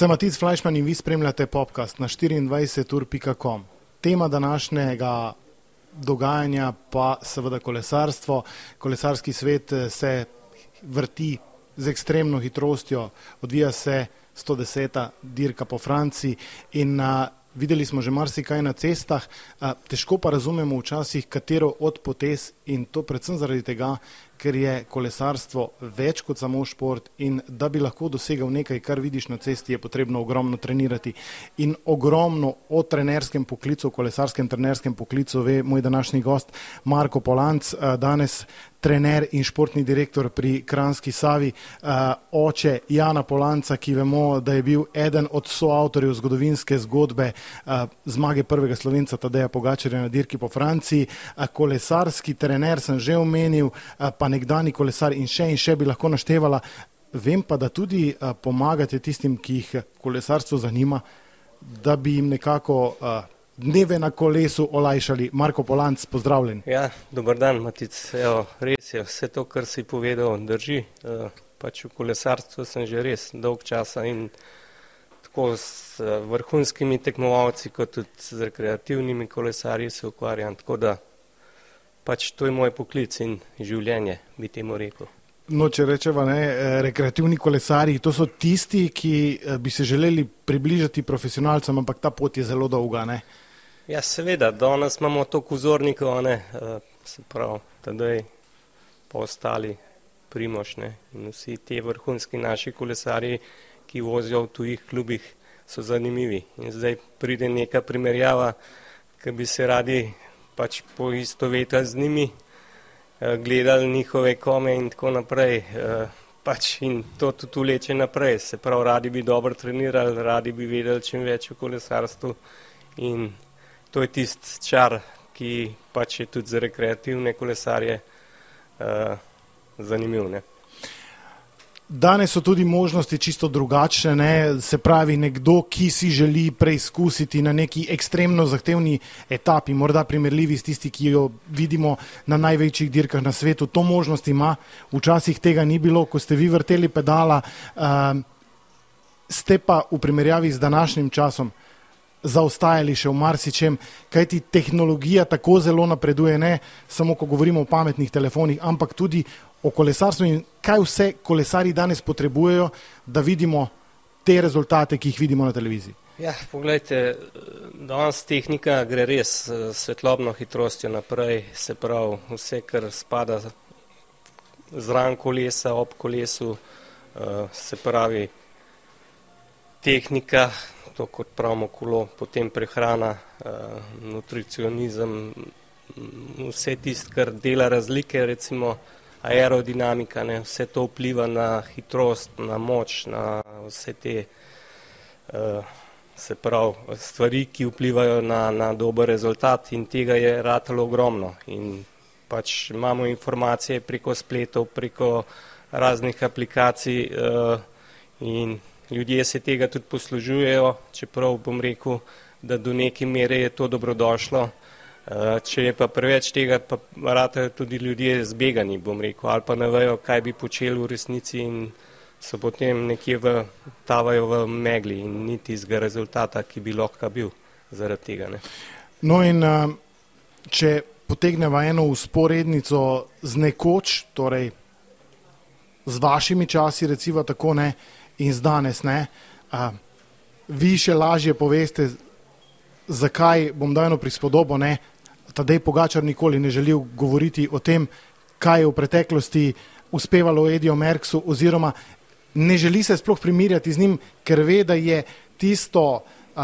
Sem Matic Fleischmann in vi spremljate podcast na 24.com. Tema današnjega dogajanja pa seveda kolesarstvo. Kolesarski svet eh, se vrti z ekstremno hitrostjo, odvija se 110. dirka po Franciji in uh, videli smo že marsikaj na cestah, uh, težko pa razumemo včasih, katero od potez in to predvsem zaradi tega, ker je kolesarstvo več kot samo šport in da bi lahko dosegal nekaj, kar vidiš na cesti, je potrebno ogromno trenirati. In ogromno o trenerskem poklicu, o kolesarskem trenerskem poklicu ve moj današnji gost Marko Polanc, danes trener in športni direktor pri Kranski Savi, oče Jana Polanca, ki vemo, da je bil eden od soavtorjev zgodovinske zgodbe zmage prvega slovenca Tadeja Pogačarja na dirki po Franciji, kolesarski trener sem že omenil, pa nekdani kolesar in še in še bi lahko naštevala. Vem pa, da tudi uh, pomagate tistim, ki jih kolesarstvo zanima, da bi jim nekako uh, dneve na kolesu olajšali. Marko Polanc, pozdravljen. Ja, dober dan, Matic. Evo, res je, vse to, kar si povedal, drži. Uh, pač v kolesarstvu sem že res dolg časa in tako s vrhunskimi tekmovalci, kot tudi z rekreativnimi kolesarji se ukvarjam. Tako da pač to je moj poklic in življenje, bi temu rekel. No, če rečemo, ne, eh, rekreativni kolesari, to so tisti, ki eh, bi se želeli približati profesionalcem, ampak ta pot je zelo dolga. Ne? Ja, seveda, danes imamo to kuzornikov, ne, eh, se pravi, tedaj pa ostali primošne in vsi te vrhunski naši kolesari, ki vozijo v tujih klubih, so zanimivi. In zdaj pride neka primerjava, ki bi se radi pač poistovetili z njimi, eh, gledali njihove kome in tako naprej. Eh, pač in to tudi uleče naprej. Se pravi, radi bi dobro trenirali, radi bi vedeli čim več o kolesarstvu in to je tisti čar, ki pač je tudi za rekreativne kolesarje uh, zanimiv. Ne? Danes so tudi možnosti čisto drugačne, ne? se pravi, nekdo, ki si želi preizkusiti na neki ekstremno zahtevni etapi, morda primerljivi s tisti, ki jo vidimo na največjih dirkah na svetu, to možnost ima, včasih tega ni bilo, ko ste vi vrteli pedala, uh, ste pa v primerjavi z današnjim časom zaostajali še v marsičem, kajti tehnologija tako zelo napreduje, ne samo, ko govorimo o pametnih telefonih, ampak tudi o kolesarstvu in kaj vse kolesari danes potrebujejo, da vidimo te rezultate, ki jih vidimo na televiziji. Ja, poglejte, danes tehnika gre res svetlobno hitrostjo naprej, se pravi vse, kar spada zran kolesa, ob kolesu, eh, se pravi tehnika, to kot pravimo kolo, potem prehrana, eh, nutricionizem, vse tist, kar dela razlike, recimo aerodinamika, ne, vse to vpliva na hitrost, na moč, na vse te uh, se pravi stvari, ki vplivajo na, na dober rezultat in tega je ratalo ogromno. In pač imamo informacije preko spletov, preko raznih aplikacij uh, in ljudje se tega tudi poslužujejo, čeprav bom rekel, da do neke mere je to dobrodošlo. Eh, če je pa preveč tega, pa ratajo tudi ljudje zbegani, bom rekel, ali pa ne vejo, kaj bi počeli v resnici in so potem nekje v, tavajo v megli in niti zga rezultata, ki bi lahko bil zaradi tega. Ne. No in eh, če potegneva eno usporednico z nekoč, torej z vašimi časi, recimo tako ne, in z danes ne, a, vi še lažje poveste, zakaj bom dal eno prispodobo, ne, Tadej Pogačar nikoli ne želi govoriti o tem, kaj je v preteklosti uspevalo Edijo Merksu oziroma ne želi se sploh primirjati z njim, ker ve, da je tisto uh,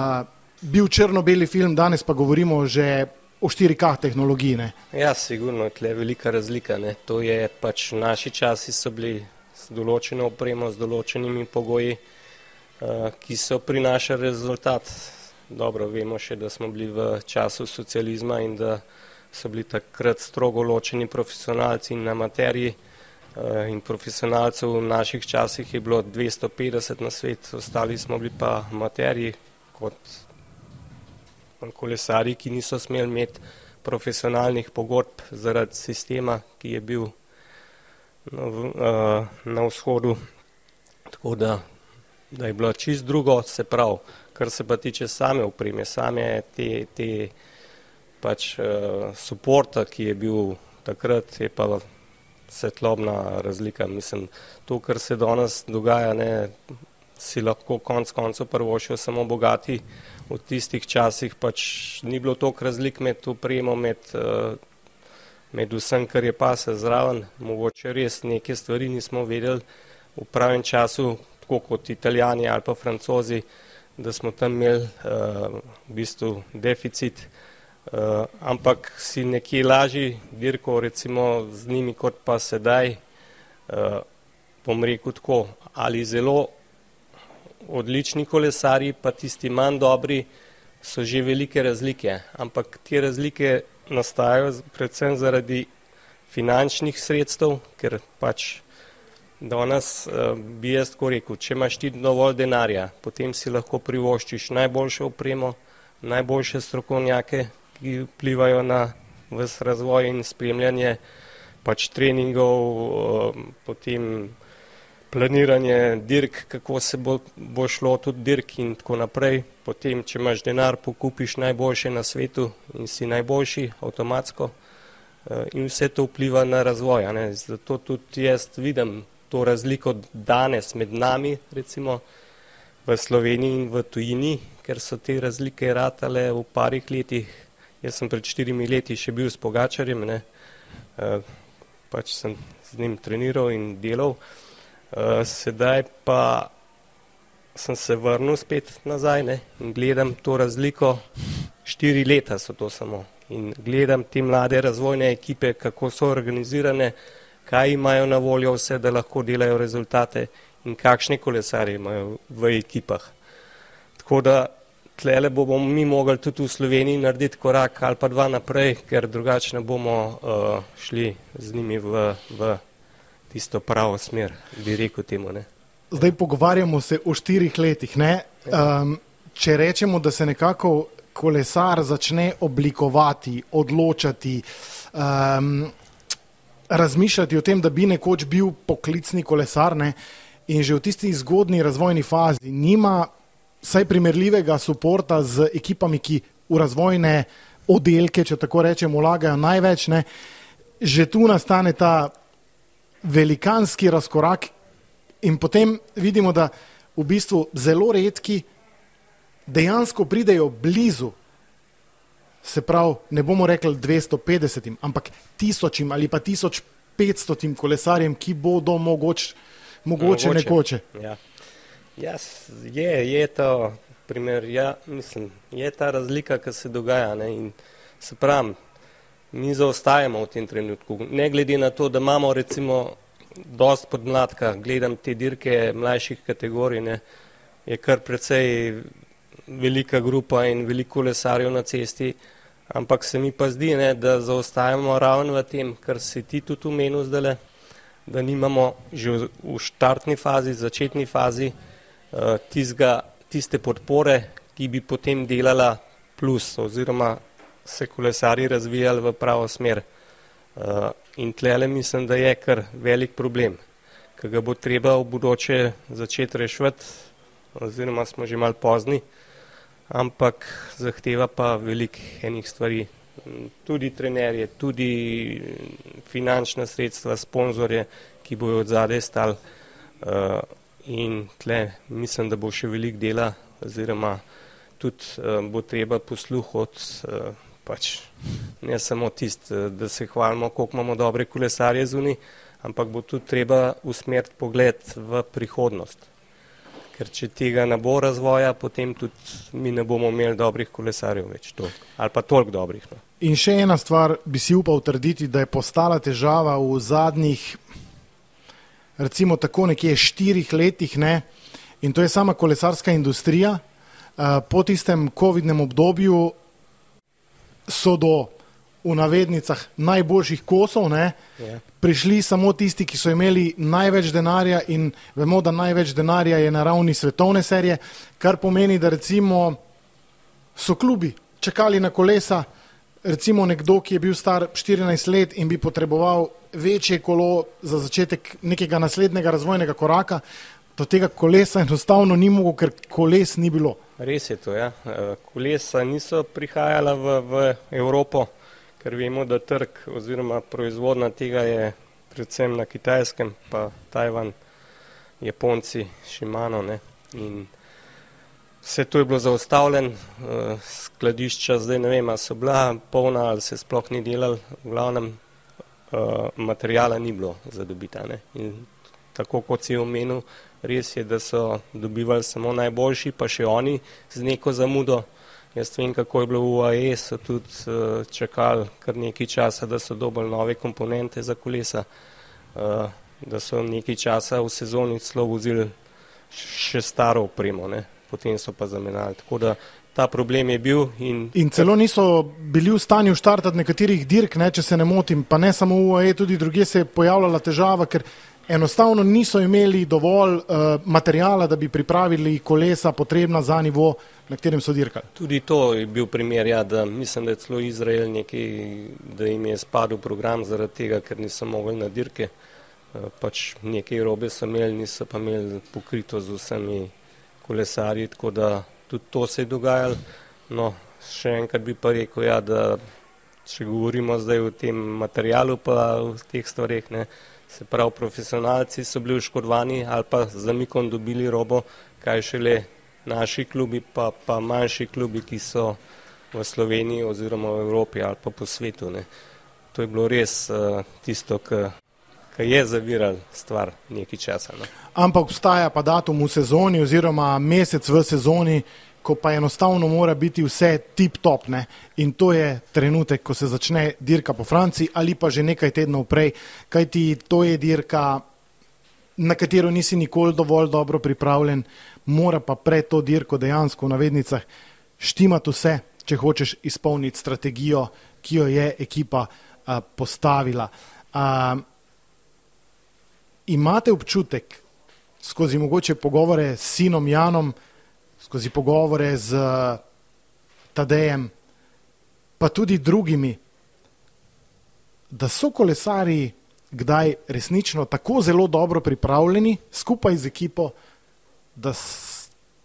bil črno-beli film, danes pa govorimo že o 4K tehnologiji. Ne? Ja, sigurno, tle je velika razlika. Ne? To je pač naši časi so bili z določeno opremo, z določenimi pogoji, uh, ki so prinašali rezultat. Dobro, vemo še, da smo bili v času socializma in da so bili takrat strogo ločeni profesionalci in amaterji eh, in profesionalcev v naših časih je bilo 250 na svet, ostali smo bili pa amaterji kot kolesari, ki niso smeli imeti profesionalnih pogodb zaradi sistema, ki je bil na, na vzhodu. Tako da da je bilo čist drugo, se pravi, kar se pa tiče same opreme, same te, te pač uh, suporta, ki je bil takrat, je pa svetlobna razlika. Mislim, to, kar se danes dogaja, ne, si lahko konc koncev prvošil samo bogati. V tistih časih pač ni bilo toliko razlik med opremo, med, uh, med vsem, kar je pa se zraven. Mogoče res neke stvari nismo vedeli v pravem času, tako kot italijani ali pa francozi, da smo tam imeli uh, v bistvu deficit, uh, ampak si nekje lažji dirko recimo z njimi kot pa sedaj, uh, bom rekel tako, ali zelo odlični kolesari, pa tisti manj dobri, so že velike razlike, ampak te razlike nastajajo predvsem zaradi finančnih sredstev, ker pač Danes uh, bi jaz tako rekel, če imaš ti dovolj denarja, potem si lahko privoščiš najboljšo opremo, najboljše strokovnjake, ki vplivajo na vse razvoj in spremljanje pač treningov, uh, potem planiranje dirk, kako se bo, bo šlo tudi dirk in tako naprej. Potem, če imaš denar, pokupiš najboljše na svetu in si najboljši avtomatsko uh, in vse to vpliva na razvoj. Zato tudi jaz vidim to razliko danes med nami, recimo v Sloveniji in v tujini, ker so te razlike ratale v parih letih. Jaz sem pred štirimi leti še bil s Pogačarjem, ne, e, pač sem z njim treniral in delal. E, sedaj pa sem se vrnil spet nazaj ne, in gledam to razliko, štiri leta so to samo. In gledam te mlade razvojne ekipe, kako so organizirane, kaj imajo na voljo vse, da lahko delajo rezultate in kakšne kolesarje imajo v ekipah. Tako da tlele bomo mi mogli tudi v Sloveniji narediti korak ali pa dva naprej, ker drugače ne bomo uh, šli z njimi v, v tisto pravo smer, bi rekel temu. Ne. Zdaj pogovarjamo se o štirih letih. Um, če rečemo, da se nekako kolesar začne oblikovati, odločati, um, razmišljati o tem, da bi nekoč bil poklicni kolesar ne, in že v tisti zgodni razvojni fazi nima vsaj primerljivega suporta z ekipami, ki v razvojne oddelke, če tako rečem, vlagajo največ, ne, že tu nastane ta velikanski razkorak in potem vidimo, da v bistvu zelo redki dejansko pridejo blizu se pravi, ne bomo rekli 250, ampak tisočim ali pa 1500 kolesarjem, ki bodo mogoč, mogoče, mogoče nekoče. Ja. Ja, je, je to primer, ja, mislim, je ta razlika, ki se dogaja. Ne, in se pravi, mi zaostajamo v tem trenutku. Ne glede na to, da imamo recimo dost podmladka, gledam te dirke mlajših kategorij, ne, je kar precej velika grupa in veliko kolesarjev na cesti, ampak se mi pa zdi, ne, da zaostajamo ravno v tem, kar si ti tudi umenil zdaj, da nimamo že v štartni fazi, začetni fazi uh, tizga, tiste podpore, ki bi potem delala plus oziroma se kolesari razvijali v pravo smer. Uh, in tlele mislim, da je kar velik problem, ki ga bo treba v budoče začeti rešvati, oziroma smo že mal pozni. Ampak zahteva pa veliko enih stvari. Tudi trenerje, tudi finančna sredstva, sponzorje, ki bojo od zadaj stal uh, in tle mislim, da bo še veliko dela oziroma tudi uh, bo treba posluh od pač ne samo tist, uh, da se hvalimo, koliko imamo dobre kolesarje zuni, ampak bo tudi treba usmeriti pogled v prihodnost ker če tega ne bo razvoja, potem tudi mi ne bomo imeli dobrih kolesarjev več to, ali pa toliko dobrih. No. In še ena stvar bi si upal trditi, da je postala težava v zadnjih, recimo tako nekje štirih letih, ne? in to je sama kolesarska industrija. Eh, po tistem COVID-nem obdobju so do v navednicah najboljših kosov, ne, yeah. Ja. prišli samo tisti, ki so imeli največ denarja in vemo, da največ denarja je na ravni svetovne serije, kar pomeni, da recimo so klubi čakali na kolesa, recimo nekdo, ki je bil star 14 let in bi potreboval večje kolo za začetek nekega naslednjega razvojnega koraka, do tega kolesa enostavno ni mogel, ker koles ni bilo. Res je to, ja. Kolesa niso prihajala v, v Evropo, ker vemo, da trg oziroma proizvodna tega je predvsem na kitajskem, pa Tajvan, Japonci, Šimano. Ne? In vse to je bilo zaustavljeno, uh, skladišča zdaj ne vem, ali so bila polna ali se sploh ni delal, v glavnem uh, materijala ni bilo za dobita. Ne? In tako kot si omenil, res je, da so dobivali samo najboljši, pa še oni z neko zamudo. Jaz vem, kako je bilo v UAE, so tudi uh, čakali kar nekaj časa, da so dobili nove komponente za kolesa, uh, da so nekaj časa v sezoni celo vozili še staro opremo, ne? potem so pa zamenjali. Tako da ta problem je bil. In, in celo niso bili v stanju štartati nekaterih dirk, ne, če se ne motim, pa ne samo v UAE, tudi druge se je pojavljala težava, ker enostavno niso imeli dovolj uh, materijala, da bi pripravili kolesa potrebna za nivo, na katerem so dirkali. Tudi to je bil primer, ja, da mislim, da je celo Izrael nekaj, da jim je spadil program zaradi tega, ker niso mogli na dirke. Uh, pač nekaj robe so imeli, niso pa imeli pokrito z vsemi kolesarji, tako da tudi to se je dogajalo. No, še enkrat bi pa rekel, ja, da če govorimo zdaj o tem materialu pa o teh stvarih, ne, uh, se pravi profesionalci so bili oškodovani ali pa z zamikom dobili robo, kaj šele naši klubi pa, pa manjši klubi, ki so v Sloveniji oziroma v Evropi ali pa po svetu. Ne. To je bilo res uh, tisto, ki je zaviral stvar nekaj časa. Ne. Ampak obstaja pa datum v sezoni oziroma mesec v sezoni, ko pa enostavno mora biti vse tip-top. In to je trenutek, ko se začne dirka po Franciji ali pa že nekaj tednov prej, kajti to je dirka, na katero nisi nikoli dovolj dobro pripravljen, mora pa pred to dirko dejansko v navednicah štimati vse, če hočeš izpolniti strategijo, ki jo je ekipa a, postavila. A, imate občutek skozi mogoče pogovore s sinom Janom, skozi pogovore z Tadejem, pa tudi drugimi, da so kolesari kdaj resnično tako zelo dobro pripravljeni skupaj z ekipo, da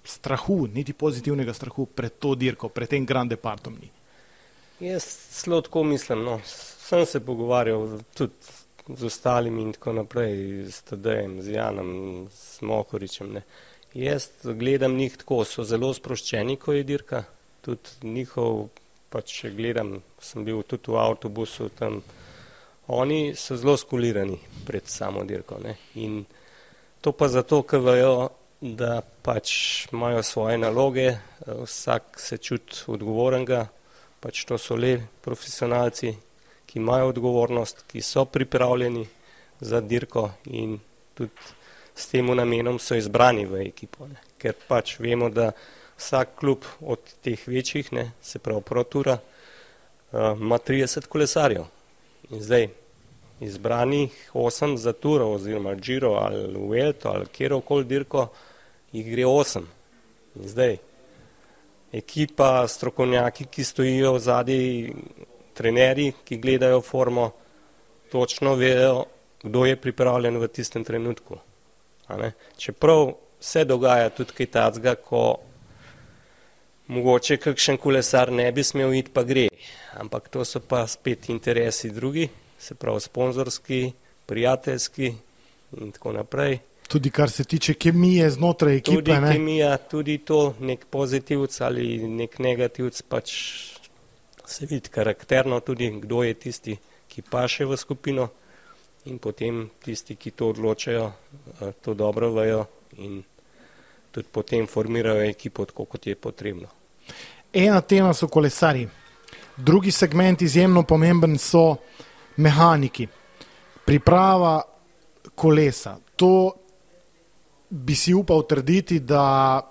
strahu, niti pozitivnega strahu pred to dirko, pred tem Grand Departom ni. Jaz zelo tako mislim. No. Sem se pogovarjal tudi z ostalimi in tako naprej, s Tadejem, z Janom, s Mohoričem. Ne. Jaz gledam njih tako, so zelo sproščeni, ko je dirka. Tudi njihov, pač če gledam, sem bil tudi v avtobusu tam. Oni so zelo skulirani pred samo dirko. Ne? In to pa zato, ker vejo, da pač imajo svoje naloge, vsak se čuti odgovornega, pač to so le profesionalci, ki imajo odgovornost, ki so pripravljeni za dirko in tudi s tem namenom so izbrani v ekipo. Ne. Ker pač vemo, da vsak klub od teh večjih, ne, se pravi Protura, uh, ima 30 kolesarjev. In zdaj izbranih 8 za Turo oziroma Giro ali Vuelto ali kjerokoli dirko, jih gre 8. In zdaj ekipa, strokovnjaki, ki stojijo v zadnji, trenerji, ki gledajo formo, točno vejo, kdo je pripravljen v tistem trenutku. Čeprav se dogaja tudi kaj tacga, ko mogoče kakšen kolesar ne bi smel iti, pa gre. Ampak to so pa spet interesi drugi, se pravi sponzorski, prijateljski in tako naprej. Tudi kar se tiče kemije znotraj ekipe. Tudi ne? kemija, tudi to, nek pozitivc ali nek negativc, pač se vidi karakterno tudi, kdo je tisti, ki paše v skupino in potem tisti, ki to odločajo, eh, to dobro vejo in tudi potem formirajo ekipo tako, kot je potrebno. Ena tema so kolesari, drugi segment izjemno pomemben so mehaniki, priprava kolesa. To bi si upal trditi, da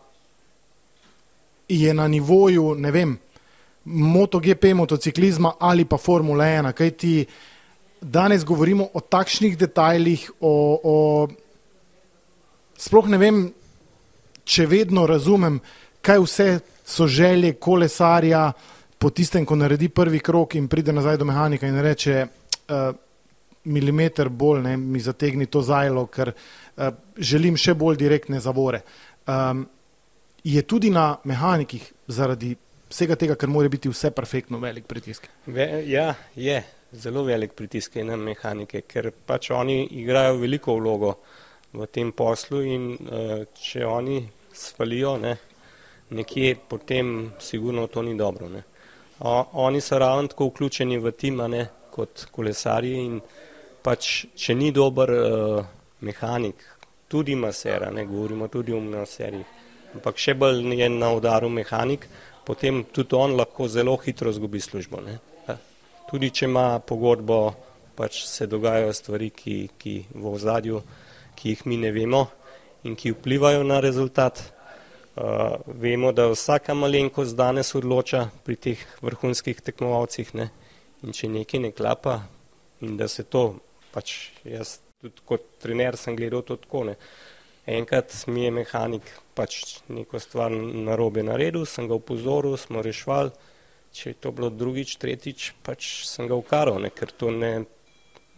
je na nivoju, ne vem, MotoGP motociklizma ali pa Formula 1, kaj ti danes govorimo o takšnih detajlih, o, o... sploh ne vem, če vedno razumem, kaj vse so želje kolesarja po tistem, ko naredi prvi krok in pride nazaj do mehanika in reče, uh, milimeter bolj ne, mi zategni to zajlo, ker uh, želim še bolj direktne zavore. Um, je tudi na mehanikih zaradi vsega tega, ker mora biti vse perfektno, velik pritisk? Ve, ja, je zelo velik pritisk na mehanike, ker pač oni igrajo veliko vlogo v tem poslu in uh, če oni svalijo ne, nekje, potem sigurno to ni dobro. Ne. O, oni so ravno tako vključeni v tima ne, kot kolesarji in pač, če ni dober uh, mehanik, tudi masera, ne govorimo tudi o maserjih, ampak še bolj je na udaru mehanik, potem tudi on lahko zelo hitro zgubi službo. Ne. Tudi če ima pogodbo, pač se dogajajo stvari, ki, ki v ozadju, ki jih mi ne vemo in ki vplivajo na rezultat. Uh, vemo, da vsaka malenkost danes odloča pri teh vrhunskih tekmovalcih ne? in če nekaj ne klapa in da se to, pač jaz tudi kot trener sem gledal to tako, ne? enkrat mi je mehanik pač neko stvar narobe naredil, sem ga upozoril, smo rešvali, če je to bilo drugič, tretjič, pač sem ga ukaral, ne? ker to ne,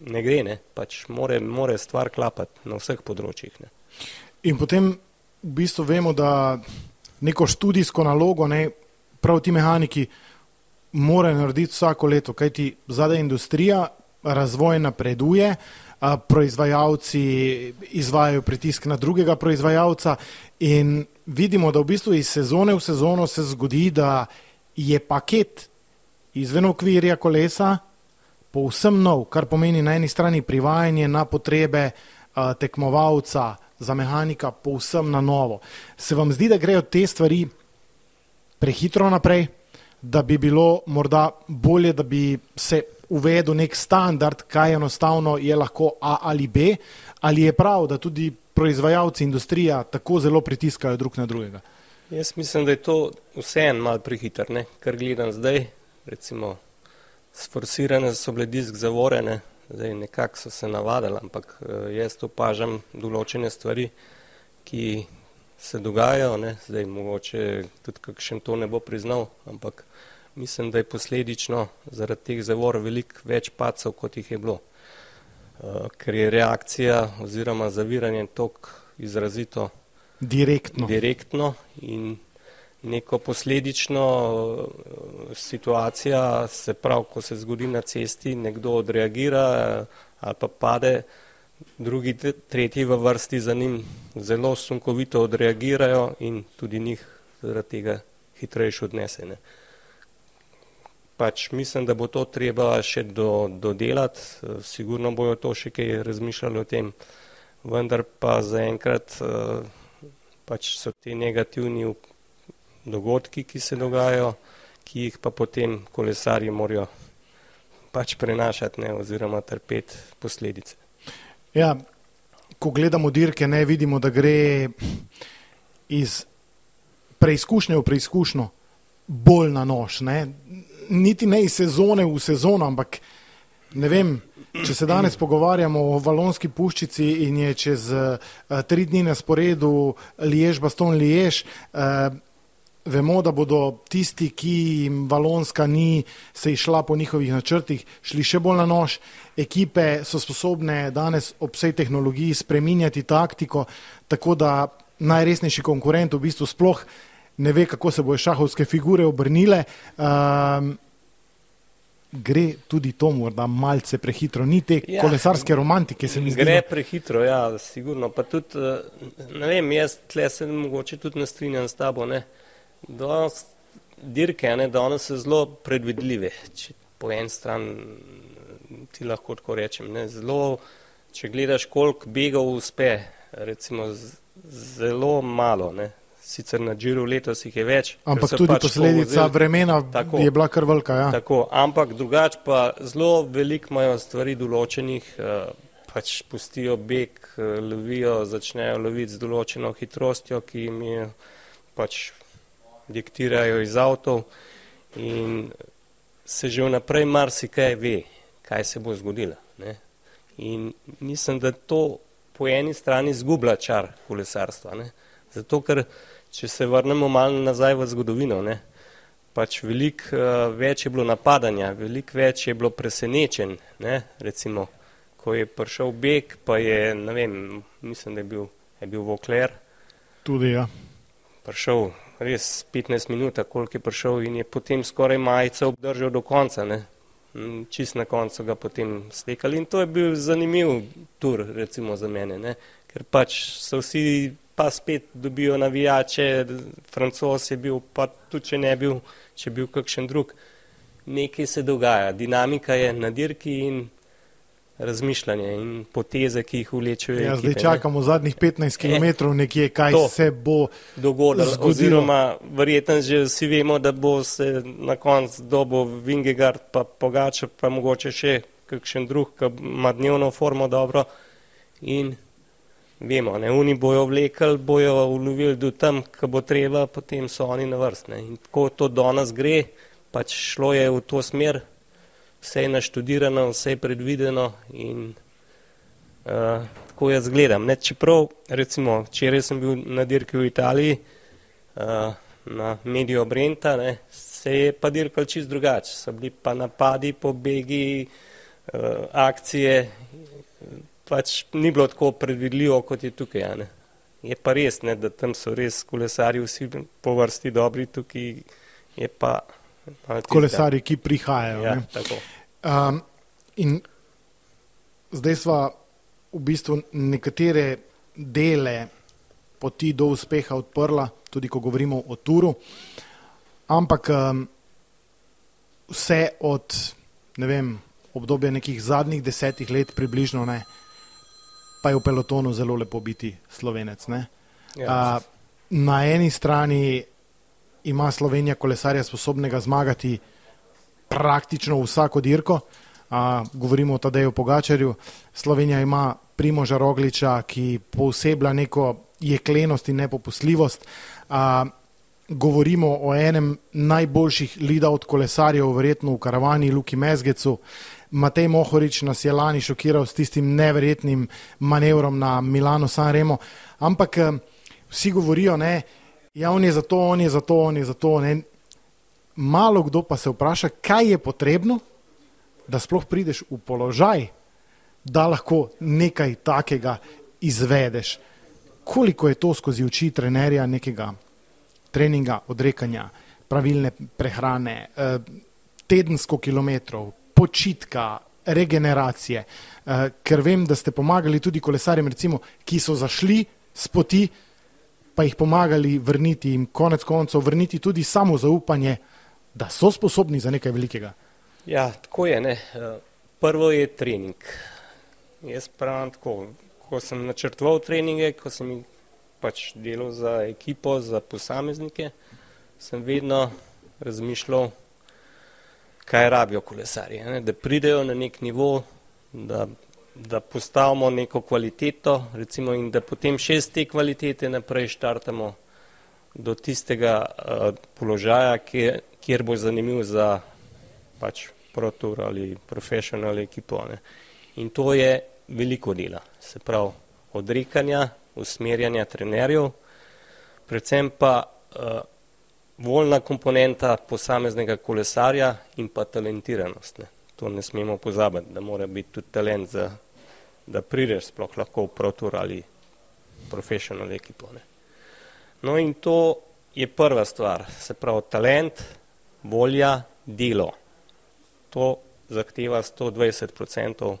ne gre, ne? pač more, more stvar klapati na vseh področjih. Ne? In potem v bistvu vemo, da neko študijsko nalogo, ne, prav ti mehaniki, morajo narediti vsako leto, kajti zadaj industrija, razvoj napreduje, proizvajalci izvajajo pritisk na drugega proizvajalca in vidimo, da v bistvu iz sezone v sezono se zgodi, da je paket izven okvirja kolesa povsem nov, kar pomeni na eni strani privajanje na potrebe tekmovalca, za mehanika povsem na novo. Se vam zdi, da grejo te stvari prehitro naprej, da bi bilo morda bolje, da bi se uvedel nek standard, kaj enostavno je lahko A ali B, ali je prav, da tudi proizvajalci industrija tako zelo pritiskajo drug na drugega? Jaz mislim, da je to vseeno malo prehiter, ne? kar gledam zdaj, recimo sforsirane so bile disk zavorene, Zdaj, nekako so se navadili, ampak eh, jaz opažam določene stvari, ki se dogajajo. Ne? Zdaj, mogoče tudi kakšen to ne bo priznal, ampak mislim, da je posledično zaradi teh zavor veliko več pacov, kot jih je bilo. Uh, ker je reakcija oziroma zaviranje tok izrazito direktno. direktno in neko posledično eh, situacija, se pravi, ko se zgodi na cesti, nekdo odreagira eh, ali pa pade, drugi, tretji v vrsti za njim zelo sunkovito odreagirajo in tudi njih zaradi tega hitrejše odnesene. Pač mislim, da bo to treba še do, dodelati, eh, sigurno bojo to še kaj razmišljali o tem, vendar pa zaenkrat pač so ti negativni dogodki, ki se dogajajo, ki jih pa potem kolesarji morajo pač prenašati ne, oziroma trpeti posledice. Ja, ko gledamo dirke, ne vidimo, da gre iz preizkušnje v preizkušnjo bolj na nož. Ne? Niti ne iz sezone v sezono, ampak ne vem, če se danes pogovarjamo o valonski puščici in je čez uh, tri dni na sporedu Liež, Baston, Liež. Uh, Vemo, da bodo tisti, ki jim Valonska ni se išla po njihovih načrtih, šli še bolj na nož. Ekipe so sposobne danes ob vsej tehnologiji spreminjati taktiko, tako da najresnejši konkurent v bistvu sploh ne ve, kako se bojo šahovske figure obrnile. Um, gre tudi to morda malce prehitro, ni te ja, kolesarske romantike, se mi zdi. Gre no. prehitro, ja, sigurno. Pa tudi, eh, ne vem, jaz tle se mogoče tudi ne strinjam s tabo, ne. Danes dirke, ne, danes so zelo predvidljive. Če po en stran ti lahko tako rečem, ne, zelo, če gledaš, koliko begov uspe, recimo zelo malo, ne. Sicer na džiru letos jih je več. Ampak tudi pač posledica vremena tako, je bila kar velika. Ja. Tako, ampak drugač pa zelo veliko imajo stvari določenih, eh, pač pustijo beg, eh, lovijo, začnejo loviti z določeno hitrostjo, ki jim je pač diktirajo iz avtov in se že vnaprej marsikaj ve, kaj se bo zgodilo. Ne? In mislim, da to po eni strani zgublja čar kolesarstva. Ne? Zato, ker če se vrnemo malo nazaj v zgodovino, ne? pač veliko uh, več je bilo napadanja, veliko več je bilo presenečen, ne? recimo, ko je prišel beg, pa je, ne vem, mislim, da je bil, je bil Vokler. Tudi, ja. Prišel res 15 minut, koliko je prišel in je potem skoraj majico obdržal do konca, ne. Mm, čist na koncu ga potem stekali in to je bil zanimiv tur, recimo za mene, ne. Ker pač so vsi pa spet dobijo navijače, francos je bil, pa tudi če ne bil, če bil kakšen drug. Nekaj se dogaja, dinamika je na dirki in razmišljanje in poteze, ki jih vlečejo. Ja, zdaj čakamo ne? zadnjih 15 km nekje, kaj se bo dogodilo. Oziroma, verjetno že vsi vemo, da bo se na koncu dobo Vingegard pa Pogača, pa mogoče še kakšen drug, ki ima dnevno formo dobro in vemo, ne, oni bojo vlekli, bojo ulovili do tam, ko bo treba, potem so oni na vrstne. In tako to do nas gre, pač šlo je v to smer, vse je naštudirano, vse je predvideno in uh, tako jaz gledam. Ne, čeprav, recimo, včeraj sem bil na dirki v Italiji, uh, na Medio Brenta, ne, se je pa dirkal čist drugače. So bili pa napadi, pobegi, uh, akcije, pač ni bilo tako predvidljivo, kot je tukaj. Ne. Je pa res, ne, da tam so res kolesari vsi po vrsti dobri, tukaj je pa kolesari, ki prihajajo. Ja, um, in zdaj smo v bistvu nekatere dele poti do uspeha odprla, tudi ko govorimo o turu, ampak um, vse od ne vem, obdobja nekih zadnjih desetih let približno ne, pa je v pelotonu zelo lepo biti slovenec. Ja, uh, na eni strani ima Slovenija kolesarja sposobnega zmagati praktično vsako dirko. A, govorimo o Tadeju Pogačarju. Slovenija ima Primoža Rogliča, ki posebla neko jeklenost in nepopustljivost. A, govorimo o enem najboljših od kolesarjev, verjetno v karavani Luki Mezgecu. Matej Mohorič nas je lani šokiral s tistim neverjetnim manevrom na Milano San Remo. Ampak vsi govorijo, ne, ja, on je za to, on je za to, on je za to. Ne. Malo kdo pa se vpraša, kaj je potrebno, da sploh prideš v položaj, da lahko nekaj takega izvedeš. Koliko je to skozi oči trenerja nekega treninga, odrekanja, pravilne prehrane, eh, tedensko kilometrov, počitka, regeneracije, eh, ker vem, da ste pomagali tudi kolesarjem, recimo, ki so zašli s poti, pa jih pomagali vrniti in konec koncev vrniti tudi samo zaupanje, da so sposobni za nekaj velikega. Ja, tako je. Ne. Prvo je trening. Jaz pravim tako, ko sem načrtoval treninge, ko sem jih pač delal za ekipo, za posameznike, sem vedno razmišljal, kaj rabijo kolesarje, ne, da pridejo na nek nivo, da da postavimo neko kvaliteto, recimo, in da potem še z te kvalitete naprej štartamo do tistega uh, položaja, kjer, kjer bo zanimiv za pač protur ali profesional ekipo. Ne. In to je veliko dela, se pravi odrekanja, usmerjanja trenerjev, predvsem pa uh, voljna komponenta posameznega kolesarja in pa talentiranost. Ne. To ne smemo pozabiti, da mora biti tudi talent za da prideš sploh lahko v protur ali profesional ekipo. Ne. No in to je prva stvar, se pravi talent, volja, delo. To zahteva 120%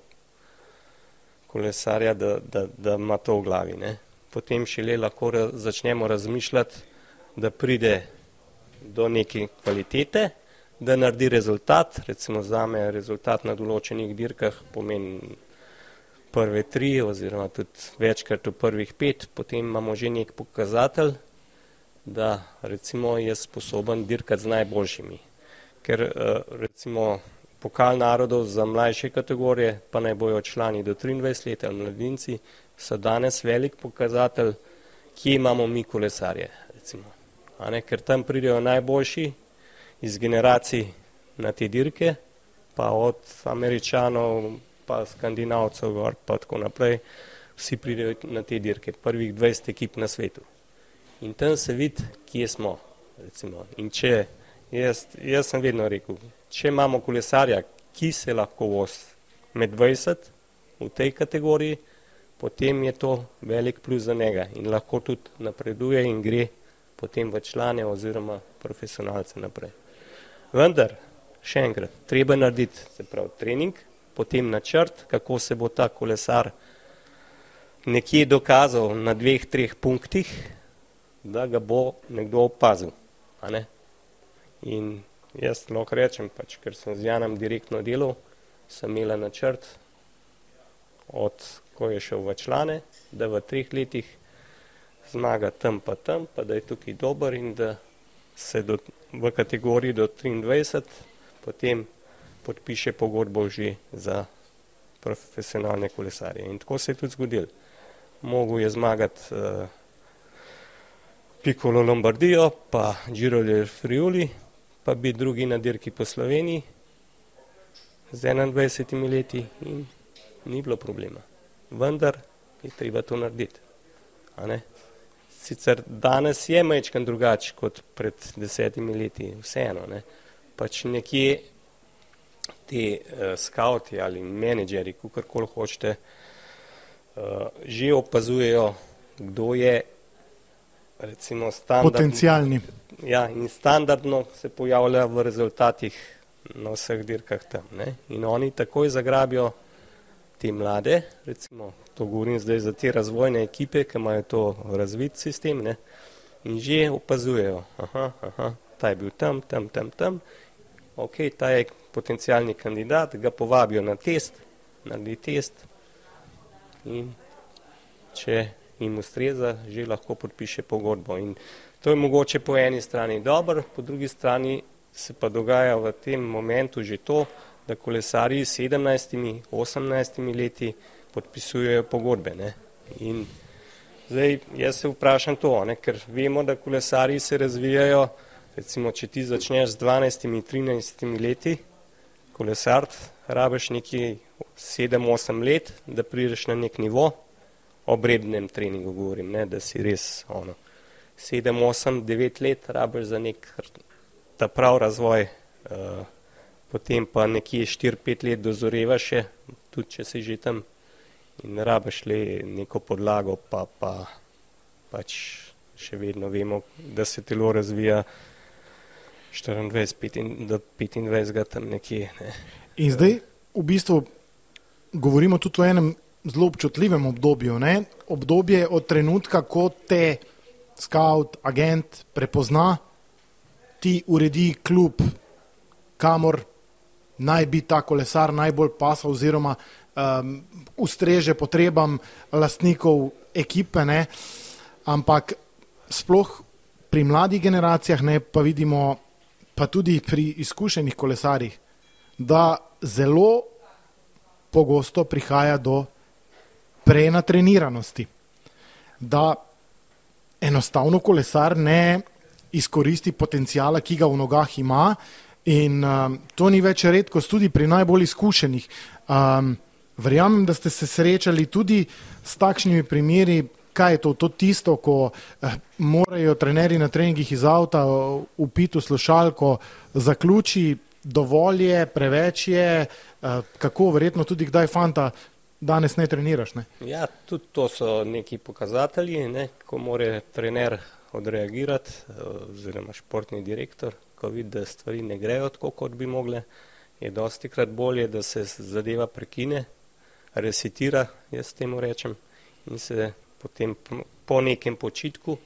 kolesarja, da, da, da ima to v glavi. Ne. Potem šele lahko ra začnemo razmišljati, da pride do neke kvalitete, da naredi rezultat, recimo zame rezultat na določenih dirkah pomeni prve tri oziroma tudi večkrat v prvih pet, potem imamo že nek pokazatelj, da recimo je sposoben dirkati z najboljšimi. Ker eh, recimo pokal narodov za mlajše kategorije, pa naj bojo člani do 23 let ali mladinci, so danes velik pokazatelj, kje imamo mi kolesarje. Recimo. Ne, ker tam pridejo najboljši iz generacij na te dirke, pa od američanov, pa skandinavcev gor, pa tako naprej, vsi pridejo na te dirke, prvih 20 ekip na svetu. In tam se vidi, kje smo, recimo. In če, jaz, jaz sem vedno rekel, če imamo kolesarja, ki se lahko voz med 20, v tej kategoriji, potem je to velik plus za njega in lahko tudi napreduje in gre potem v člane oziroma profesionalce naprej. Vendar, še enkrat, treba narediti, se pravi, trening, potem načrt, kako se bo ta kolesar nekje dokazal na dveh, treh punktih, da ga bo nekdo opazil. Ne? In jaz lahko rečem, pač, ker sem z Janom direktno delal, sem imela načrt, od ko je šel v člane, da v treh letih zmaga tam pa tam, pa da je tukaj dober in da se do, v kategoriji do 23 potem podpiše pogodbo že za profesionalne kolesarje. In tako se je tudi zgodilo. Mogel je zmagati uh, Piccolo Lombardijo, pa Giro del Friuli, pa biti drugi na dirki po Sloveniji z 21 leti in ni bilo problema. Vendar je treba to narediti. Sicer danes je mečkan drugač kot pred desetimi leti, vseeno. Ne? Pač nekje ti uh, skauti ali menedžeri, kakorkoli hočete, uh, že opazujejo, kdo je recimo standardni. Potencijalni. Ja, in standardno se pojavlja v rezultatih na vseh dirkah tam. Ne? In oni takoj zagrabijo te mlade, recimo, to govorim zdaj za te razvojne ekipe, ki imajo to razvit sistem, ne? in že opazujejo, aha, aha, ta je bil tam, tam, tam, tam, ok, ta je potencijalni kandidat, ga povabijo na test, naredi test in če jim ustreza, že lahko podpiše pogodbo. In to je mogoče po eni strani dobro, po drugi strani se pa dogaja v tem momentu že to, da kolesari s 17, 18 leti podpisujejo pogodbe. Ne? In zdaj jaz se vprašam to, ne? ker vemo, da kolesari se razvijajo, recimo, če ti začneš z 12, 13 leti, kolesart, rabiš neki 7-8 let, da prideš na nek nivo, obrednem treningu govorim, ne, da si res ono, 7-8-9 let rabiš za nek ta prav razvoj, uh, potem pa nekje 4-5 let dozoreva še, tudi če si že tam in rabiš le neko podlago, pa, pa pač še vedno vemo, da se telo razvija 24 do 25 tam nekje. Ne. In zdaj v bistvu govorimo tudi o enem zelo občutljivem obdobju. Ne? Obdobje od trenutka, ko te scout, agent prepozna, ti uredi klub, kamor naj bi ta kolesar najbolj pasal oziroma um, ustreže potrebam lastnikov ekipe. Ne? Ampak sploh pri mladih generacijah ne, pa vidimo, pa tudi pri izkušenih kolesarjih, da zelo pogosto prihaja do prenatreniranosti, da enostavno kolesar ne izkoristi potencijala, ki ga v nogah ima. In um, to ni več redkost tudi pri najbolj izkušenih. Um, verjamem, da ste se srečali tudi s takšnimi primeri, kaj je to, to tisto, ko uh, morajo trenerji na treningih iz avta upiti v slušalko, zaključi, dovolj je, preveč je, uh, kako verjetno tudi kdaj fanta danes ne treniraš. Ne? Ja, tudi to so neki pokazatelji, ne, ko mora trener odreagirati, oziroma športni direktor, ko vidi, da stvari ne grejo tako, kot bi mogle, je dosti krat bolje, da se zadeva prekine, resetira, jaz temu rečem, in se potem po nekem počitku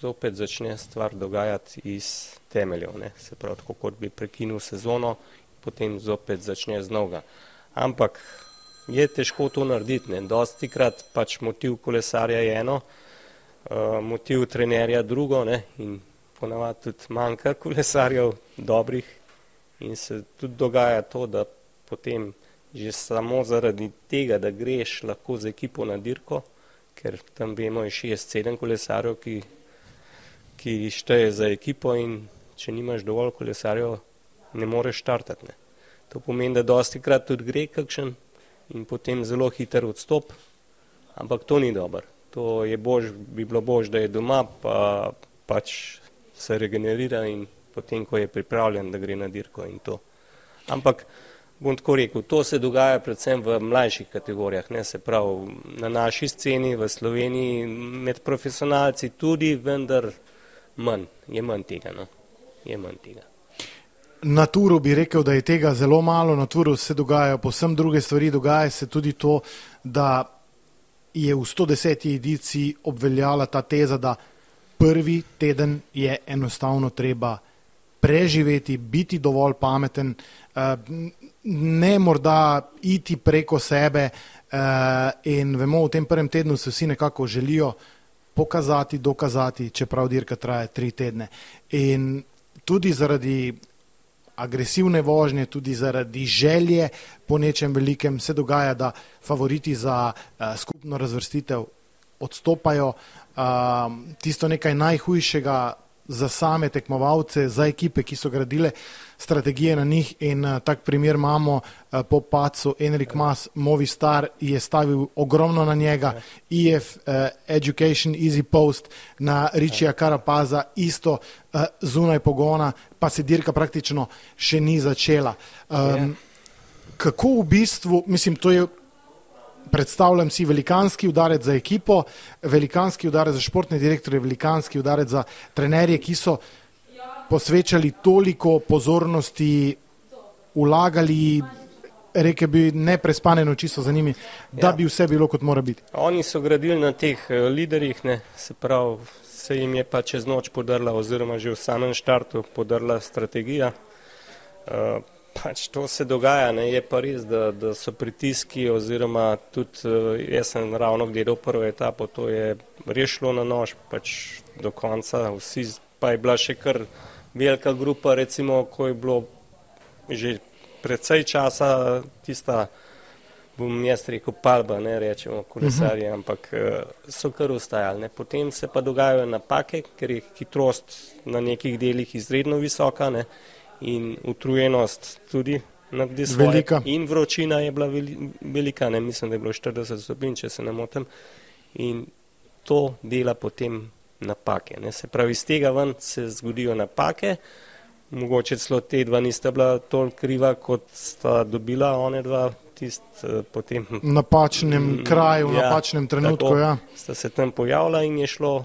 zopet začne stvar dogajati iz temeljev, ne, se pravi, tako kot bi prekinil sezono, potem zopet začne znova. Ampak je težko to narediti. Ne. Dosti krat pač motiv kolesarja je eno, uh, motiv trenerja drugo ne. in ponavadi tudi manjka kolesarjev dobrih in se tudi dogaja to, da potem že samo zaradi tega, da greš lahko z ekipo na dirko, ker tam vemo je šest, sedem kolesarjev, ki, ki šteje za ekipo in če nimaš dovolj kolesarjev, ne moreš štartati. Ne. To pomeni, da dosti krat tudi gre kakšen in potem zelo hiter odstop, ampak to ni dobro. To je bož, bi bilo bož, da je doma, pa pač se regenerira in potem, ko je pripravljen, da gre na dirko in to. Ampak bom tako rekel, to se dogaja predvsem v mlajših kategorijah, ne se pravi na naši sceni v Sloveniji med profesionalci tudi, vendar manj, je manj tega, no, je manj tega. Na turu bi rekel, da je tega zelo malo, na turu se dogajajo posem druge stvari, dogaja se tudi to, da je v 110. ediciji obveljala ta teza, da prvi teden je enostavno treba preživeti, biti dovolj pameten, eh, ne morda iti preko sebe eh, in vemo, v tem prvem tednu se vsi nekako želijo pokazati, dokazati, čeprav dirka traja tri tedne. In tudi zaradi agresivne vožnje, tudi zaradi želje po nečem velikem se dogaja, da favoriti za uh, skupno razvrstitev odstopajo. Uh, tisto nekaj najhujšega za same tekmovalce, za ekipe, ki so gradile strategije na njih in uh, tak primer imamo uh, po pacu Enrik Mas, Movistar je stavil ogromno na njega, EF uh, Education Easy Post na Ričija Karapaza isto uh, zunaj pogona, pa se dirka praktično še ni začela. Um, kako v bistvu, mislim, to je predstavljam si velikanski udarec za ekipo, velikanski udarec za športne direktorje, velikanski udarec za trenerje, ki so posvečali toliko pozornosti, ulagali, reke bi, neprespane noči so za njimi, da ja. bi vse bilo kot mora biti. Oni so gradili na teh eh, liderjih, ne, se pravi, se jim je pa čez noč podrla oziroma že v samem štartu podrla strategija. Uh, Pač to se dogaja, ne? je pa res, da, da so pritiski oziroma tudi eh, jaz sem ravno gledal prvo etapo, to je rešilo na nož pač do konca, vsi pa je bila še kar velika grupa, recimo, ko je bilo že predvsej časa tista, bom jaz rekel, palba, ne rečemo kolesarje, uh -huh. ampak eh, so kar ustajali. Ne? Potem se pa dogajajo napake, ker je hitrost na nekih delih izredno visoka. Ne? In utrujenost tudi velika. In vročina je bila velika, ne mislim, da je bilo 40 stopinj, če se ne motim. In to dela potem napake. Ne. Se pravi, iz tega ven se zgodijo napake. Mogoče celo te dva nista bila toliko kriva, kot sta dobila one dva tist eh, potem. Napačnem kraju, v ja, napačnem trenutku, tako, ja. Sta se tam pojavila in je šlo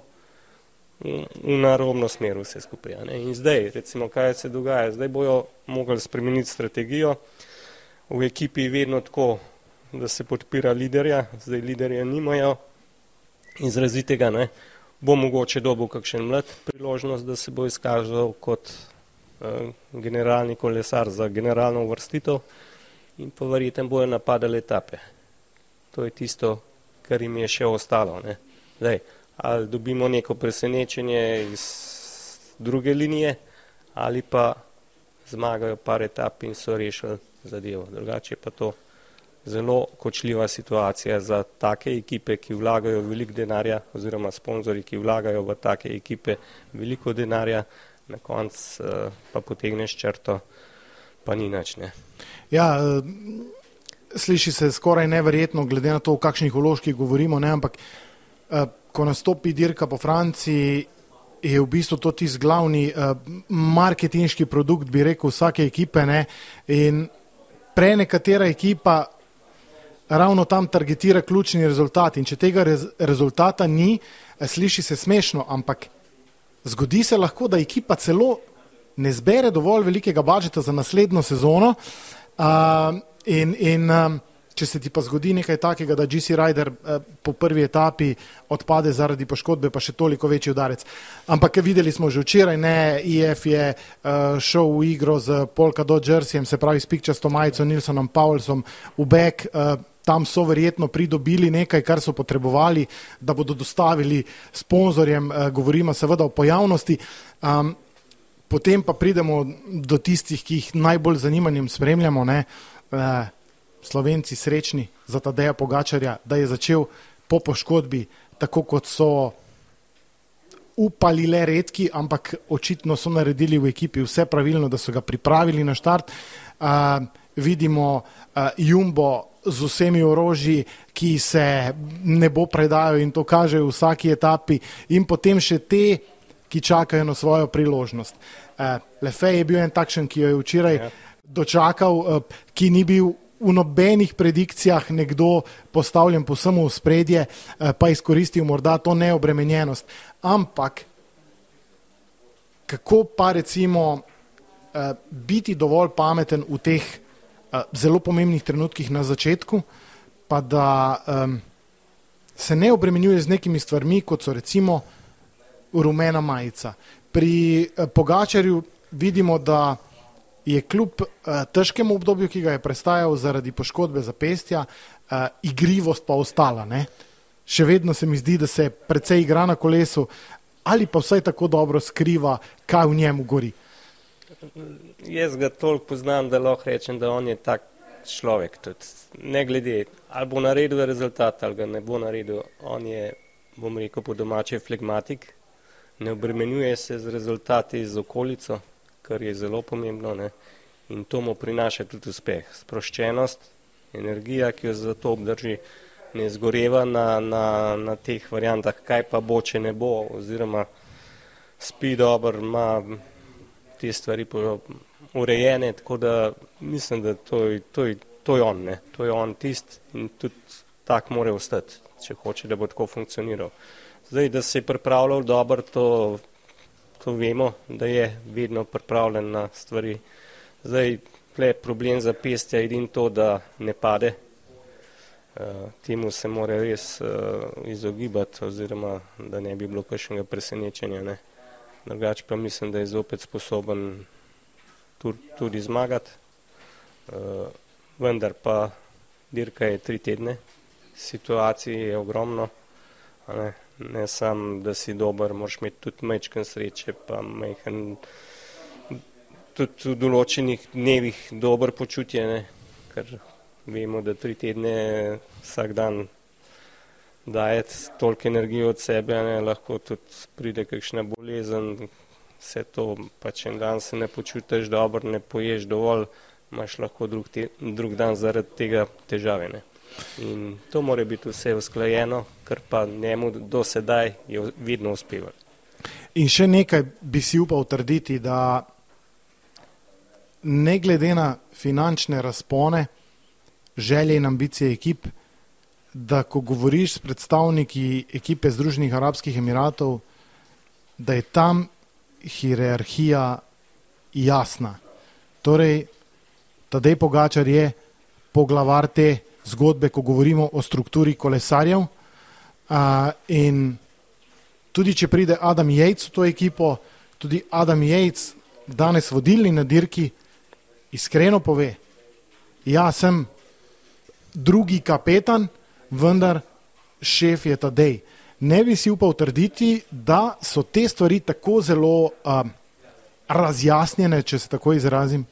v narobno smer vse skupaj. In zdaj, recimo, kaj se dogaja? Zdaj bojo mogli spremeniti strategijo. V ekipi je vedno tako, da se podpira liderja, zdaj liderja nimajo izrazitega, ne. Bo mogoče dobil kakšen mlad priložnost, da se bo izkazal kot uh, generalni kolesar za generalno uvrstitev in pa verjetno bojo napadali etape. To je tisto, kar jim je še ostalo. Ne. Zdaj, ali dobimo neko presenečenje iz druge linije, ali pa zmagajo par etap in so rešili zadevo. Drugače pa to zelo kočljiva situacija za take ekipe, ki vlagajo veliko denarja oziroma sponzori, ki vlagajo v take ekipe veliko denarja, na koncu uh, pa potegneš črto, pa ni nič. Ne. Ja, uh, sliši se skoraj neverjetno, glede na to, o kakšnih vložkih govorimo, ne, ampak uh, ko nastopi dirka po Franciji, je v bistvu to tisti glavni uh, marketinški produkt, bi rekel, vsake ekipe. Ne? In prej nekatera ekipa ravno tam targetira ključni rezultat. In če tega rez rezultata ni, eh, sliši se smešno, ampak zgodi se lahko, da ekipa celo ne zbere dovolj velikega budžeta za naslednjo sezono. Uh, in, in, um, Če se ti pa zgodi nekaj takega, da GC Rider eh, po prvi etapi odpade zaradi poškodbe, pa še toliko večji udarec. Ampak videli smo že včeraj, ne, IF je eh, šel v igro z Polka do Jerseyjem, se pravi s pikčasto majico Nilsonom Paulsom v bek. Eh, tam so verjetno pridobili nekaj, kar so potrebovali, da bodo dostavili sponzorjem, govorimo seveda o pojavnosti. Um, potem pa pridemo do tistih, ki jih najbolj zanimanjem spremljamo. Ne, uh, Slovenci srečni za Tadeja Pogačarja, da je začel po poškodbi, tako kot so upali le redki, ampak očitno so naredili v ekipi vse pravilno, da so ga pripravili na štart. Uh, vidimo uh, Jumbo z vsemi orožji, ki se ne bo predajal in to kaže v vsaki etapi in potem še te, ki čakajo na svojo priložnost. Uh, Lefej je bil en takšen, ki jo je včeraj. Ja dočakal, ki ni bil v nobenih predikcijah nekdo postavljen posebno v spredje, pa izkoristil morda to neobremenjenost. Ampak kako pa recimo biti dovolj pameten v teh zelo pomembnih trenutkih na začetku, pa da um, se ne obremenjuje z nekimi stvarmi, kot so recimo rumena majica. Pri Pogačarju vidimo, da je kljub uh, težkemu obdobju, ki ga je prestajal zaradi poškodbe zapestja, uh, igrivost pa ostala. Ne? Še vedno se mi zdi, da se precej igra na kolesu ali pa vsaj tako dobro skriva, kaj v njemu gori. Jaz ga toliko poznam, da lahko rečem, da on je tak človek. Tudi. Ne glede, ali bo naredil rezultat ali ga ne bo naredil, on je, bom rekel, po domače flegmatik, ne obremenjuje se z rezultati z okolico, kar je zelo pomembno ne? in to mu prinaša tudi uspeh. Sproščenost, energija, ki jo za to obdrži, ne zgoreva na, na, na teh variantah, kaj pa bo, če ne bo, oziroma spi dobro, ima te stvari urejene, tako da mislim, da to je, to je, to je on, ne? to je on tist in tudi tak mora ostati, če hoče, da bo tako funkcioniral. Zdaj, da se je pripravljal dobro, to, to vemo, da je vedno pripravljen na stvari. Zdaj, tle problem za pestja je edin to, da ne pade. Uh, temu se mora res uh, izogibati oziroma da ne bi bilo kakšnega presenečenja. Ne? Drugač pa mislim, da je zopet sposoben tudi zmagati, uh, vendar pa dirka je tri tedne, situacij je ogromno, ne samo, da si dober, moraš imeti tudi mečken sreče, pa mehen, tudi v določenih dnevih dober počutje, ne, ker vemo, da tri tedne vsak dan dajeti toliko energije od sebe, ne, lahko tudi pride kakšna bolezen, vse to, pa če en dan se ne počutiš dobro, ne poješ dovolj, imaš lahko drug, te, drug dan zaradi tega težave. Ne. In to mora biti vse usklajeno, kar pa njemu do sedaj je vedno uspevalo. In še nekaj bi si upal trditi, da ne glede na finančne razpone, želje in ambicije ekip, da ko govoriš s predstavniki ekipe Združenih arabskih emiratov, da je tam hierarhija jasna. Torej, Tadej Pogačar je poglavar te zgodbe, ko govorimo o strukturi kolesarjev. A, in tudi, če pride Adam Jejc v to ekipo, tudi Adam Jejc, danes vodilni na dirki, iskreno pove, ja, sem drugi kapetan, vendar šef je Tadej ne bi si upal trditi, da so te stvari tako zelo uh, razjasnjene, če se tako izrazim,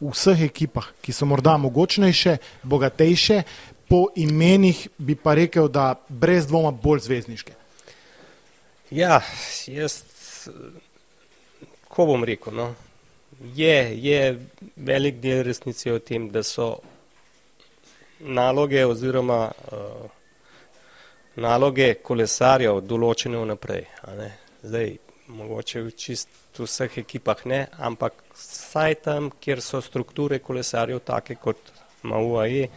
v vseh ekipah, ki so morda mogočnejše, bogatejše, po imenih bi pa rekel, da brez dvoma bolj zvezdniške. Ja, jaz, ko bom rekel, no, je, je velik del resnice o tem, da so naloge oziroma uh, naloge kolesarjev določene vnaprej. Zdaj, mogoče v čist vseh ekipah ne, ampak saj tam, kjer so strukture kolesarjev take kot ima UAE,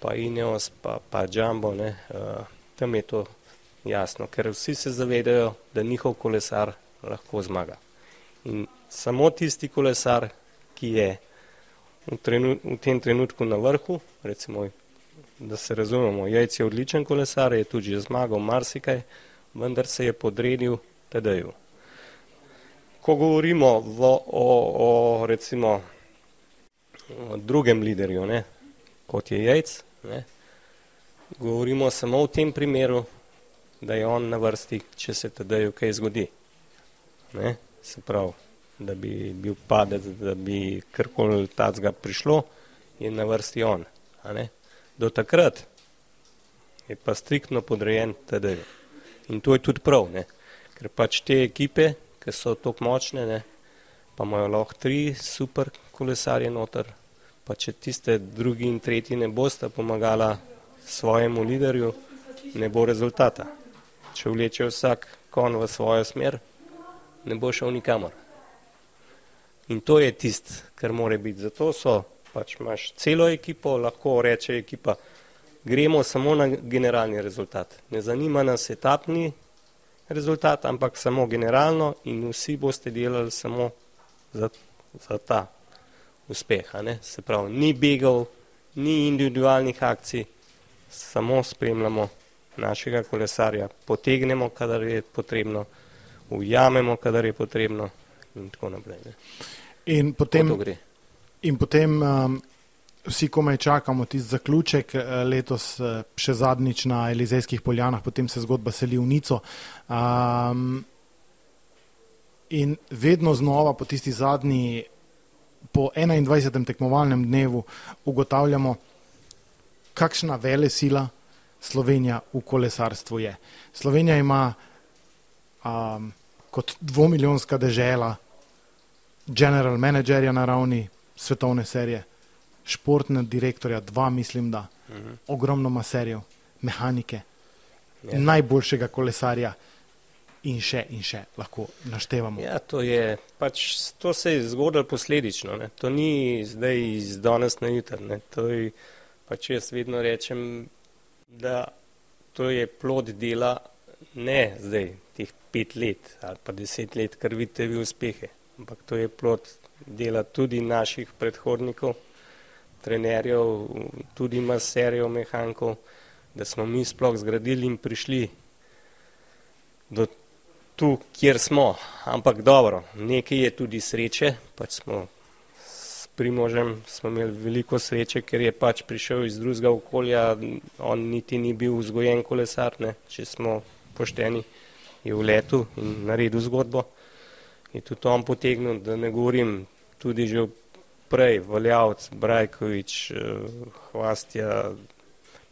pa Ineos, pa, pa Jumbo, ne, uh, tam je to jasno, ker vsi se zavedajo, da njihov kolesar lahko zmaga. In samo tisti kolesar, ki je v, trenu, v tem trenutku na vrhu, recimo da se razumemo, Jajc je odličen kolesar, je tudi že zmagal marsikaj, vendar se je podredil TD-ju. Ko govorimo v, o, o recimo o drugem liderju, ne, kot je Jajc, ne, govorimo samo v tem primeru, da je on na vrsti, če se TD-ju kaj zgodi. Ne, se pravi, da bi bil padec, da bi karkoli tacga prišlo, je na vrsti on. Ne? Do takrat je pa striktno podrejen TD. In to je tudi prav, ne? ker pač te ekipe, ki so tako močne, ne? pa imajo lahko tri super kolesarje noter, pa če tiste drugi in tretji ne boste pomagala svojemu liderju, ne bo rezultata. Če vleče vsak kon v svojo smer, ne bo šel nikamor. In to je tisto, kar more biti. Zato so, pač imaš celo ekipo, lahko reče ekipa, gremo samo na generalni rezultat. Ne zanima nas etapni rezultat, ampak samo generalno in vsi boste delali samo za, za ta uspeh. Se pravi, ni begov, ni individualnih akcij, samo spremljamo našega kolesarja, potegnemo, kadar je potrebno, ujamemo, kadar je potrebno in tako naprej. Ne. In potem, in potem um, vsi komaj čakamo tisti zaključek, eh, letos eh, še zadnjič na Elizejskih poljanah, potem se zgodba seli v Nico. Um, in vedno znova po tisti zadnji, po 21. tekmovalnem dnevu ugotavljamo, kakšna vele sila Slovenija v kolesarstvu je. Slovenija ima um, kot dvomiljonska dežela general managerja na ravni svetovne serije, športne direktorja, dva mislim, da uh mhm. -huh. ogromno maserijev, mehanike, ja. najboljšega kolesarja in še in še lahko naštevamo. Ja, to, je, pač, to se je zgodilo posledično, ne. to ni zdaj iz danes na jutr. To je, pač jaz vedno rečem, da to je plod dela ne zdaj teh pet let ali pa deset let, kar vidite vi uspehe, ampak to je plod dela tudi naših predhodnikov, trenerjev, tudi maserjev, mehankov, da smo mi sploh zgradili in prišli do tu, kjer smo. Ampak dobro, nekaj je tudi sreče, pač smo s primožem, smo imeli veliko sreče, ker je pač prišel iz drugega okolja, on niti ni bil vzgojen kolesar, ne, če smo pošteni, je v letu in naredil zgodbo. Je tudi on potegnil, da ne govorim tudi že prej, Valjavc, Brajkovič, eh, Hvastja,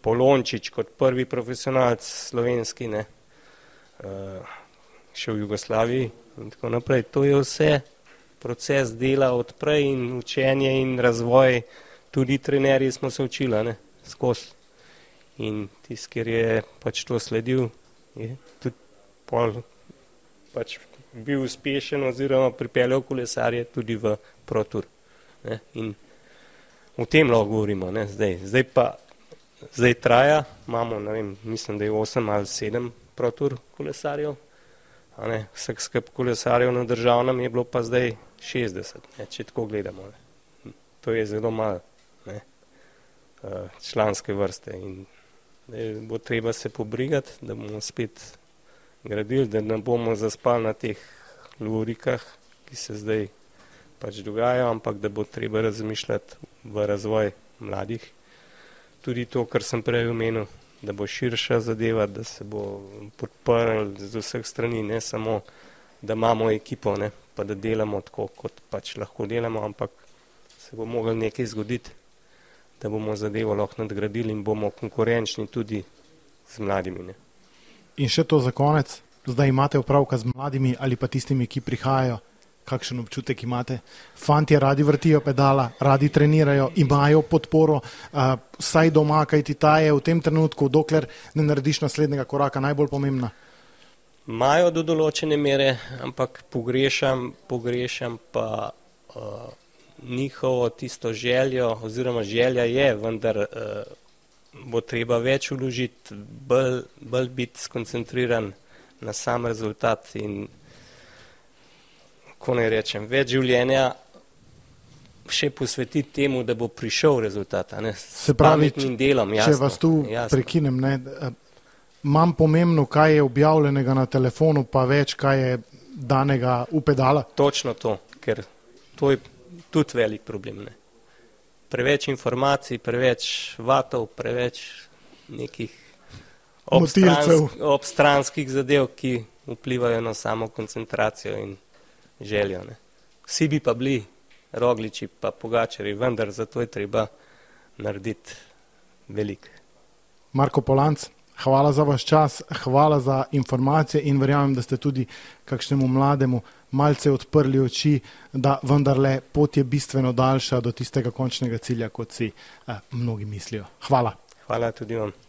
Polončič kot prvi profesionalc slovenski, ne, eh, še v Jugoslaviji in tako naprej. To je vse proces dela odprej in učenje in razvoj. Tudi trenerji smo se učili, ne, skozi. In tisti, ker je pač to sledil, je tudi pol pač bil uspešen oziroma pripeljal kolesarje tudi v protur. Ne? In v tem lahko govorimo, ne? zdaj. Zdaj pa, zdaj traja, imamo, ne vem, mislim, da je 8 ali 7 protur kolesarjev, a ne, vseh skrb kolesarjev na državnem je bilo pa zdaj 60, ne? če tako gledamo. Ne? To je zelo malo, ne? Eh, članske vrste in bo treba se pobrigati, da bomo spet gradili, da ne bomo zaspali na teh lurikah, ki se zdaj pač dogajajo, ampak da bo treba razmišljati v razvoj mladih. Tudi to, kar sem prej omenil, da bo širša zadeva, da se bo podprl z vseh strani, ne samo, da imamo ekipo, ne, pa da delamo tako, kot pač lahko delamo, ampak se bo mogel nekaj zgoditi, da bomo zadevo lahko nadgradili in bomo konkurenčni tudi z mladimi. Ne. In še to za konec, zdaj imate upravka z mladimi ali pa tistimi, ki prihajajo kakšen občutek imate? Fantje radi vrtijo pedala, radi trenirajo, imajo podporo, uh, vsaj doma, kaj ti ta je v tem trenutku, dokler ne narediš naslednjega koraka, najbolj pomembna. Imajo do določene mere, ampak pogrešam, pogrešam pa uh, njihovo tisto željo, oziroma želja je, vendar uh, bo treba več uložiti, bolj, bolj biti skoncentriran na sam rezultat in kako naj rečem, več življenja še posvetiti temu, da bo prišel rezultat. Se pravi, če, delom, jasno, če vas tu jasno. prekinem, ne, manj pomembno, kaj je objavljenega na telefonu, pa več, kaj je danega v pedala. Točno to, ker to je tudi velik problem. Ne. Preveč informacij, preveč vatov, preveč nekih obstransk, obstranskih zadev, ki vplivajo na samo koncentracijo in željo. Ne. Vsi bi pa bili rogliči, pa pogačari, vendar zato je treba narediti velik. Marko Polanc, hvala za vaš čas, hvala za informacije in verjamem, da ste tudi kakšnemu mlademu malce odprli oči, da vendarle pot je bistveno daljša do tistega končnega cilja, kot si eh, mnogi mislijo. Hvala. Hvala tudi vam.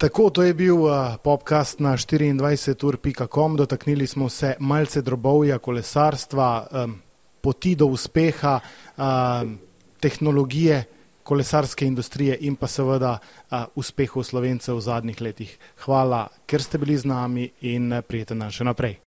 Tako, to je bil uh, podcast na 24ur.com. Dotaknili smo se malce drobovja kolesarstva, um, poti do uspeha tehnologije, kolesarske industrije in pa seveda uspehov Slovencev v zadnjih letih. Hvala, ker ste bili z nami in prijeten dan še naprej.